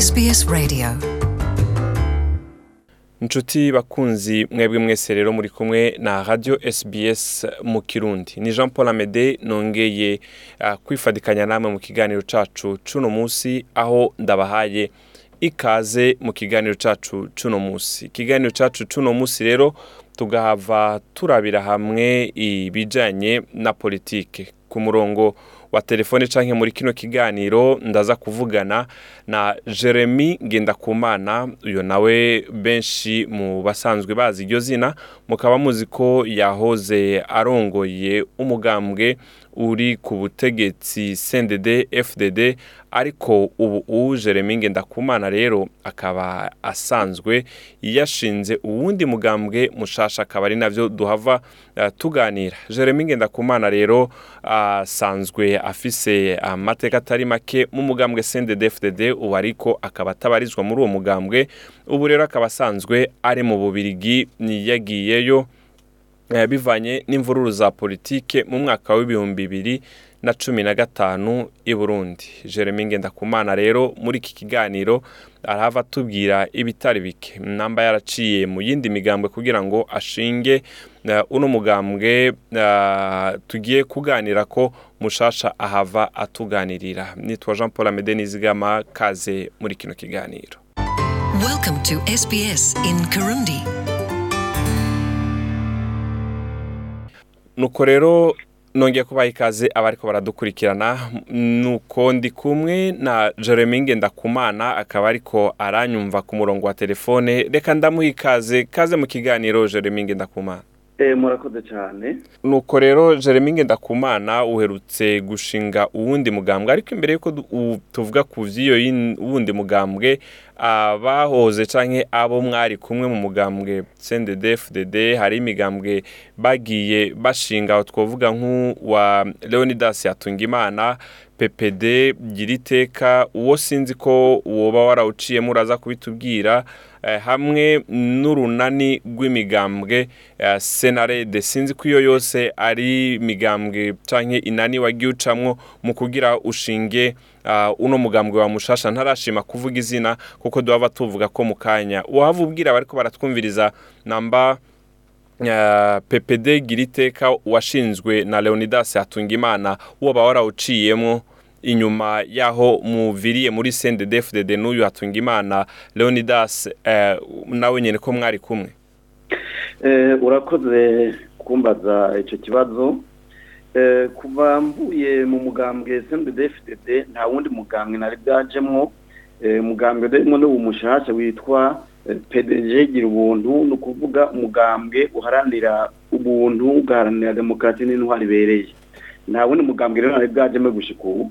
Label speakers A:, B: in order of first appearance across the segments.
A: SBS Radio
B: inshuti bakunzi mwebwe mwese rero muri kumwe na radiyo SBS mu kirundi ni jean paul amede nongeye ah, kwifadikanya namwe mu kiganiro cacu cuno munsi aho ndabahaye ikaze mu kiganiro cacu cy'uno munsi ikiganiro cyacu cuno munsi rero tugahava turabira hamwe ibijyanye na politike ku murongo wa telefone cyangwa muri kino kiganiro ndaza kuvugana na jeremy ngendakumana uyu nawe benshi mu basanzwe bazi iryo zina mukaba muzi ko yahoze arongoye umugambwe uri ku butegetsi cndd fdd ariko ubu uwu jeremine ndakumana rero akaba asanzwe yashinze uwundi mugambwe mushasha akaba ari nabyo duhava eh, tuganira jeremine ndakumana rero asanzwe afise amateka atari make mu mugambwe sendede fdd ubu ariko akaba atabarizwa muri uwo mugambwe ubu rero akaba asanzwe ari mu bubirigi yagiyeyo Eh, bivanye n'imvururu za politiki mu mwaka w'ibihumbi bibiri na cumi na gatanu i burundi jeremy ngendakumana rero muri iki kiganiro arahava atubwira ibitari bike namba yaraciye mu yindi migambwe kugira ngo ashinge eh, uno mugambwe eh, tugiye kuganira ko mushasha ahava atuganirira nitwa jean paul amede nizigama kaze muri kino kiganiro
A: to in Karundi
B: nuko rero nongeye kubaha ikaze abariko baradukurikirana nuko ndi kumwe na Jeremy Ndakumana akaba ariko aranyumva ku murongo wa telefone reka ndamuha ikaze kaze mu kiganiro Jeremy Ndakumana
C: Eh, murakoze cyane
B: nuko rero jeremy ngendakumana uherutse gushinga uwundi mugambwe ariko imbere y'uko tuvuga ku by'iyo wundi mugambwe abahoze cyangwa abo mwari kumwe mu mugambwe cndfdd hari imigambwe bagiye bashinga twavuga nk'uwa leonidas yatungimana ppd gira iteka uwo sinzi ko woba warawuciyemo uraza kubitubwira Eh, hamwe n'urunani rw'imigambwe eh, senarede sinzi ko iyo yose ari imigambwe cyangwa inani wagiye ucamwo mu kugira ushinge eh, uno mugambwe wa mushasha ntarashima kuvuga izina kuko duhava tuvuga ko mu kanya waba ubwira bariko baratwumviriza namba ppd giriteka washinzwe na leonidas hatungimana woba warawuciyemo inyuma y'aho muviriye muri sendedefudede n'uyu hatungimana leonidas eh, nawe nyine ko mwari kumwe
C: eh, urakoze kumbaza icyo kibazo eh, kuva mvuye mu mugambwe sendedefudede nta wundi mugambwe nari bwajemo umugambwe urimo n'ubu mushasha witwa pedege gira ubuntu ni ukuvuga umugambwe uharanira ubuntu ugaharanira demokarasi n'intwari ibereye nta wundi mugambwe rero nari bwajemo gushika ubu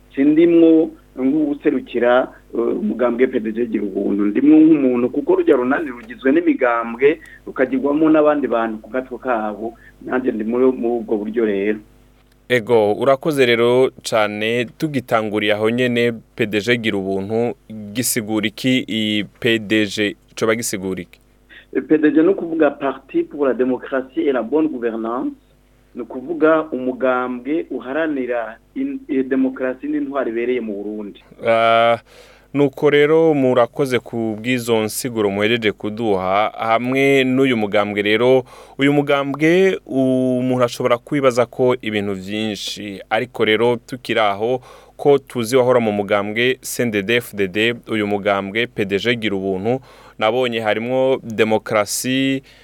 C: sindimwo nk'uwuserukira eh, umugambwe pedege gira ubuntu ndimwe nk'umuntu kuko rujya runani rugizwe n'imigambwe rukagirwamo n'abandi bantu ku gatwe kabo nanjye ndi muri ubwo buryo rero
B: ego urakoze rero cyane tugitanguriye aho nyine pedege gira ubuntu gisigura iki iyi pedege coba gisigura iki
C: pedege ni ukuvuga parti pour la demokarasi et la bonne gouvernance ni ukuvuga umugambwe uharanira eh, demokarasi n'intwari ibereye mu burundi
B: ah, nuko rero murakoze ku bw'izo nsiguro muhereje kuduha hamwe n'uyu mugambwe rero uyu mugambwe umuntu ashobora kwibaza ko ibintu byinshi ariko rero tukiri aho ko tuzi wahora mu mugambwe sendedefudede uyu mugambwe pedeje gira ubuntu nabonye harimo demokarasi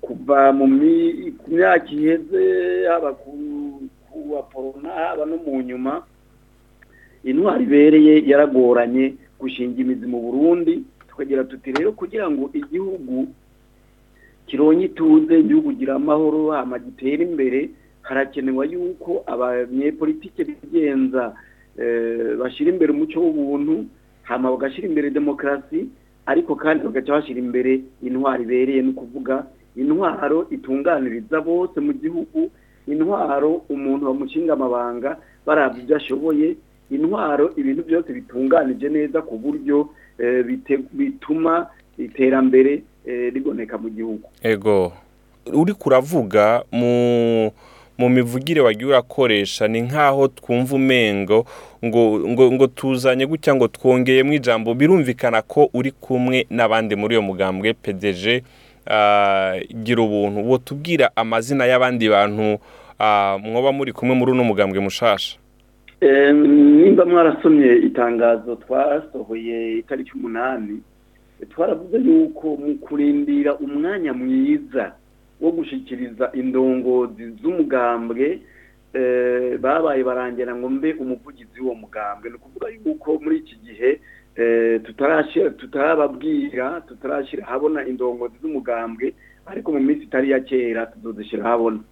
C: kuva mu myaka iheze haba ku baporona haba no mu nyuma intwari ibereye yaragoranye gushinga imizi mu burundi tukagira tuti rero kugira ngo igihugu kironke ituze igihugu gira amahoro hama gitere imbere harakenewe yuko abanyepolitike bigenza eh, bashyira imbere umuco w'ubuntu hama bagashyira imbere demokarasi ariko kandi bagaca bashyira imbere intwaro ibereye ni ukuvuga intwaro itunganiriza bose mu gihugu intwaro umuntu bamushinga amabanga barabya ibyo ashoboye intwaro ibintu byose bitunganije neza ku buryo eh, bituma iterambere riboneka eh, mu gihugu
B: ego uri kuravuga mu mu mivugire wagiye urakoresha ni nk'aho twumva umengo ngo ngo ngo tuzanye gutya ngo mu ijambo birumvikana ko uri kumwe n'abandi muri uyu mugambwe pdg ah, gira ubuntu uwo tubwira amazina y'abandi bantu ah, mwoba muri kumwe muri uno mugambwe mushasha
C: nimba mwarasomye itangazo twasohoye itariki umunani twaravuze yuko mu kurindira umwanya mwiza wo gushyikiriza indongozi z'umugambwe eh, babaye barangira ngo mbe umuvugizi w'uwo mugambwe ni ukuvuga yuko muri iki gihe eh, tutarababwira tutarashyira habona indongozi z'umugambwe ariko mu minsi itari ya kera tuzozishyira
B: habona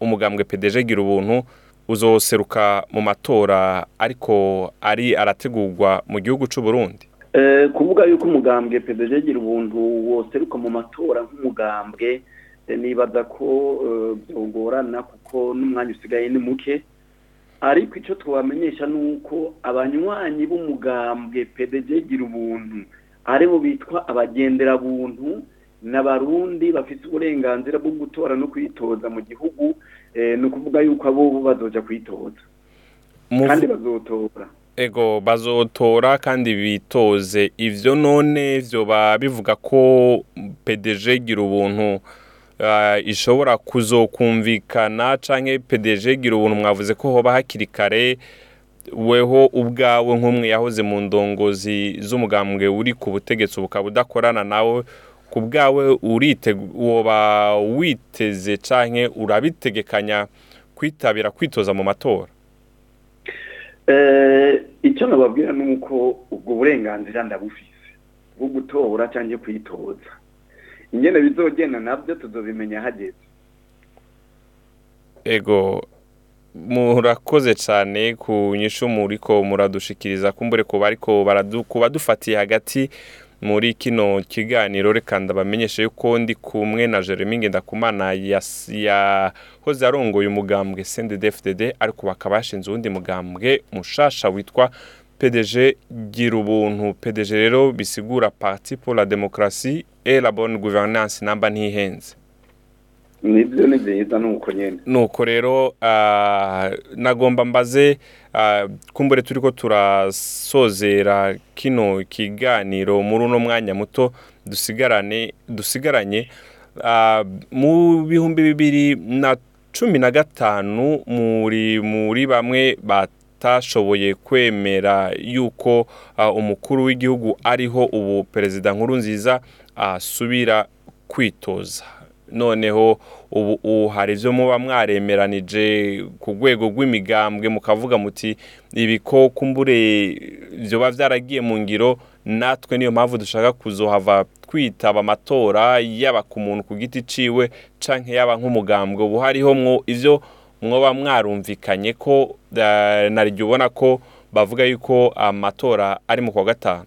B: umugambwe pdg gira ubuntu uzoseruka mu matora ariko ari arategurwa mu gihugu cy'u Burundi
C: eh, kuvuga yuko umugambwe pdg gira ubuntu woseruka mu matora nk'umugambwe nibaza ko eh, byogorana kuko n'umwanya usigaye ni muke ariko icyo twabamenyesha ni uko abanywanyi b'umugambwe pdg gira ubuntu ari bitwa abagendera buntu n'abarundi bafite uburenganzira bwo gutora no kwitoza mu gihugu eh, ni ukuvuga yuko abo bazajya kwitoza kandi bazotora
B: ego bazotora kandi bitoze ibyo none byoba bivuga ko pdg gira ubuntu Eh, ishobora kuzokumvikana cyangwa pedeje gira ubuntu mwavuze ko hoba hakiri kare weho ubwawe nk'umwe yahoze mu ndongozi z'umugambwe uri ku butegetsi bukaba udakorana nawe ku bwawe woba witeze cyangwa urabitegekanya kwitabira kwitoza mu matora
C: eh, icyo nababwira ni uko ubwo burenganzira ndabufite bwo gutora cyangwa kwitoza ingene bizogenda nabyo tuzobimenya hageze
B: ego murakoze cyane ku nyishu muri ko muradushikiriza kumbure ariko bariko baradufatiye hagati muri kino kiganiro reka ndabamenyeshe yuko ndi kumwe na Jeremy Ngendakumana yahoze arongoye umugambwe CNDD-FDD ariko bakaba bashinze uwundi mugambwe mushasha witwa PDG gira ubuntu PDG rero bisigura parti pour la demokarasi et la bonne gouvernance namba ntihenze
C: nibyo ni byiza nuko nyine
B: nuko rero ah, nagomba mbaze ah, kumbure turi ko turasozera kino kiganiro muri uno mwanya muto dusigarane dusigaranye ah, mu bihumbi bibiri na cumi na gatanu muri muri bamwe ba batashoboye kwemera yuko ah, umukuru w'igihugu ariho ubu perezida nkuru nziza asubira kwitoza noneho ubu hari ibyo muba mwaremeranije ku rwego rw'imigambwe mukavuga muti ibikoko mbure byoba byaragiye mu ngiro natwe niyo mpamvu dushaka kuzohava kwitaba amatora yaba ku muntu ku giti ciwe canke yaba nk'umugambwe ubu hariho mwo ibyo mwaba mwarumvikanye ko naryo ubona ko bavuga yuko amatora ari mu kwa gatanu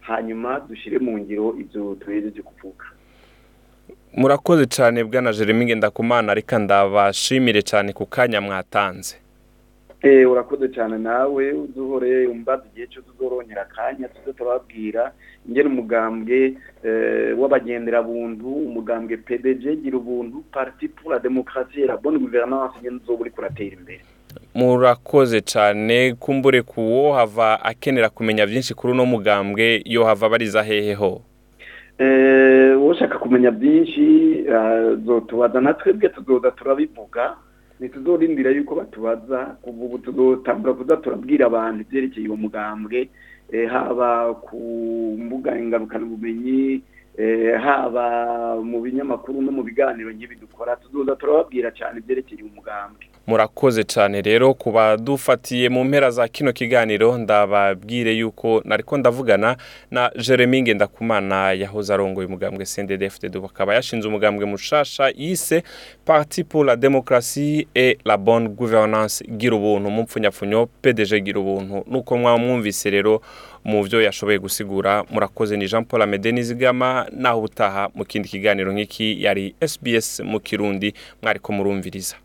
C: hanyuma dushyire mu ngiro ibyo tubereje kuvuga
B: murakoze cyane bwana jeremy ndakumana ariko ndabashimire cyane ku kanya mwatanze
C: urakoze cyane nawe uduhore umbaza igihe cyo tuzorongera akanya tuze turababwira ingena umugambwe eh, w'abagenderabuntu umugambwe pdg gira ubuntu parti pour la demokarasi la bonne guverinance ingene uzoba uriko uratera imbere
B: murakoze cyane kumbure ku kuwo hava akenera kumenya byinshi kuri uno mugambwe yo hava abariza hehe
C: ho ushaka eh, kumenya byinshi eh, zotubaza natwebwe tuzoza turabivuga ntituzorindira yuko batubaza ubu tuzotangura kuza turabwira abantu ibyerekeye uwo mugambwe eh, haba ku mbuga ngarukabumenyi eh, haba mu binyamakuru no mu biganiro nk'ibi dukora tuzoza turababwira cyane ibyerekeye uwo mugambwe
B: murakoze cyane rero kuba dufatiye mu mpera za kino kiganiro ndababwire yuko nariko ndavugana na Jeremy Ngendakumana yahoze arongoye umugambwe CNDD-FDD bakaba yashinze umugambwe mushasha yise Parti pour la démocratie et la bonne gouvernance Girubuntu mupfunyapfunyo PDG ubuntu nuko mwamwumvise rero mu byo yashoboye gusigura murakoze ni Jean Paul Amede Nizigama naho utaha mu kindi kiganiro nk'iki yari SBS mu Kirundi mwariko murumviriza